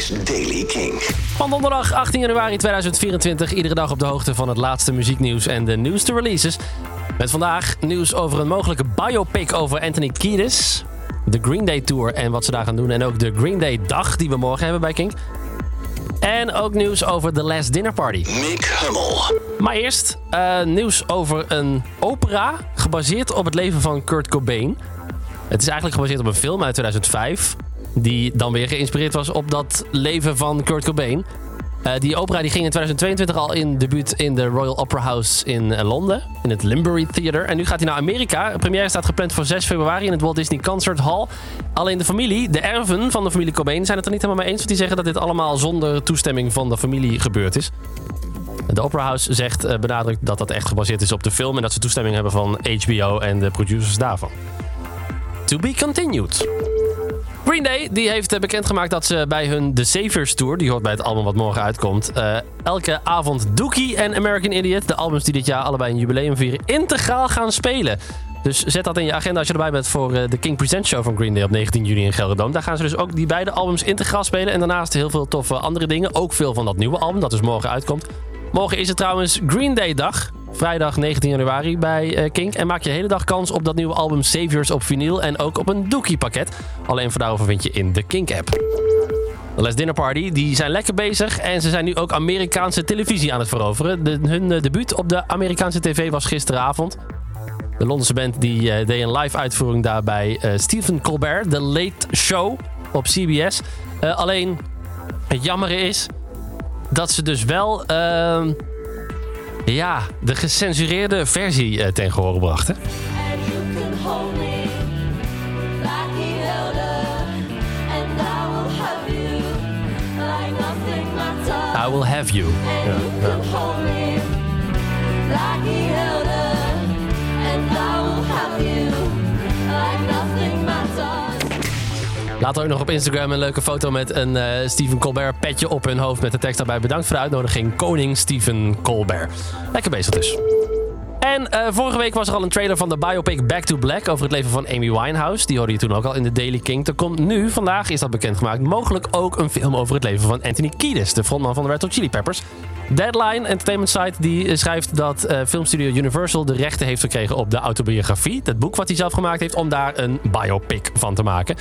is Daily King. Van donderdag 18 januari 2024. Iedere dag op de hoogte van het laatste muzieknieuws en de nieuwste releases. Met vandaag nieuws over een mogelijke biopic over Anthony Kiedis. De Green Day Tour en wat ze daar gaan doen. En ook de Green Day Dag die we morgen hebben bij King. En ook nieuws over The Last Dinner Party. Mick Hummel. Maar eerst eh, nieuws over een opera gebaseerd op het leven van Kurt Cobain. Het is eigenlijk gebaseerd op een film uit 2005. Die dan weer geïnspireerd was op dat leven van Kurt Cobain. Eh, die opera die ging in 2022 al in debuut in de Royal Opera House in eh, Londen. In het Limbury Theater. En nu gaat hij naar Amerika. De première staat gepland voor 6 februari in het Walt Disney Concert Hall. Alleen de familie, de erven van de familie Cobain, zijn het er niet helemaal mee eens. Want die zeggen dat dit allemaal zonder toestemming van de familie gebeurd is. De Opera House zegt, eh, benadrukt dat dat echt gebaseerd is op de film. En dat ze toestemming hebben van HBO en de producers daarvan. To be continued. Green Day die heeft eh, bekendgemaakt dat ze bij hun The Saviors Tour, die hoort bij het album wat morgen uitkomt, eh, elke avond Dookie en American Idiot, de albums die dit jaar allebei een jubileum vieren, integraal gaan spelen. Dus zet dat in je agenda als je erbij bent voor eh, de King Present Show van Green Day op 19 juni in Gelredome. Daar gaan ze dus ook die beide albums integraal spelen. En daarnaast heel veel toffe andere dingen. Ook veel van dat nieuwe album dat dus morgen uitkomt. Morgen is het trouwens Green Day dag. Vrijdag 19 januari bij uh, Kink. En maak je hele dag kans op dat nieuwe album Saviors op vinyl. En ook op een Dookie pakket. Alleen voor daarover vind je in de Kink app. De Les Dinner Party die zijn lekker bezig. En ze zijn nu ook Amerikaanse televisie aan het veroveren. Hun uh, debuut op de Amerikaanse tv was gisteravond. De Londense band die uh, deed een live uitvoering daarbij. Stephen Colbert, The Late Show op CBS. alleen het jammer is dat ze dus wel ehm, ja, de gecensureerde versie uh, ten gehore brachten. I will have you. Ja, ja. Laat ook nog op Instagram een leuke foto met een uh, Stephen Colbert petje op hun hoofd met de tekst daarbij. Bedankt voor de uitnodiging, koning Stephen Colbert. Lekker bezig dus. En uh, vorige week was er al een trailer van de biopic Back to Black over het leven van Amy Winehouse. Die hoorde je toen ook al in de Daily King. Er komt nu, vandaag is dat bekendgemaakt, mogelijk ook een film over het leven van Anthony Kiedis, de frontman van de Red Hot Chili Peppers. Deadline Entertainment Site die schrijft dat uh, filmstudio Universal de rechten heeft gekregen op de autobiografie. Het boek wat hij zelf gemaakt heeft om daar een biopic van te maken.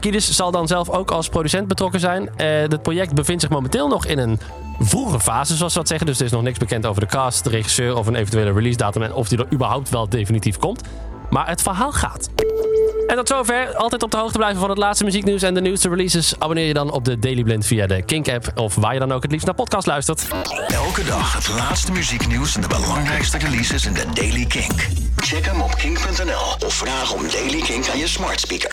Kiedis zal dan zelf ook als producent betrokken zijn. Het project bevindt zich momenteel nog in een vroege fase, zoals ze dat zeggen. Dus er is nog niks bekend over de cast, de regisseur of een eventuele release en of die er überhaupt wel definitief komt. Maar het verhaal gaat. En tot zover. Altijd op de hoogte blijven van het laatste muzieknieuws en de nieuwste releases. Abonneer je dan op de Daily Blend via de Kink-app of waar je dan ook het liefst naar podcast luistert. Elke dag het laatste muzieknieuws en de belangrijkste releases in de Daily Kink. Check hem op kink.nl of vraag om Daily Kink aan je smart speaker.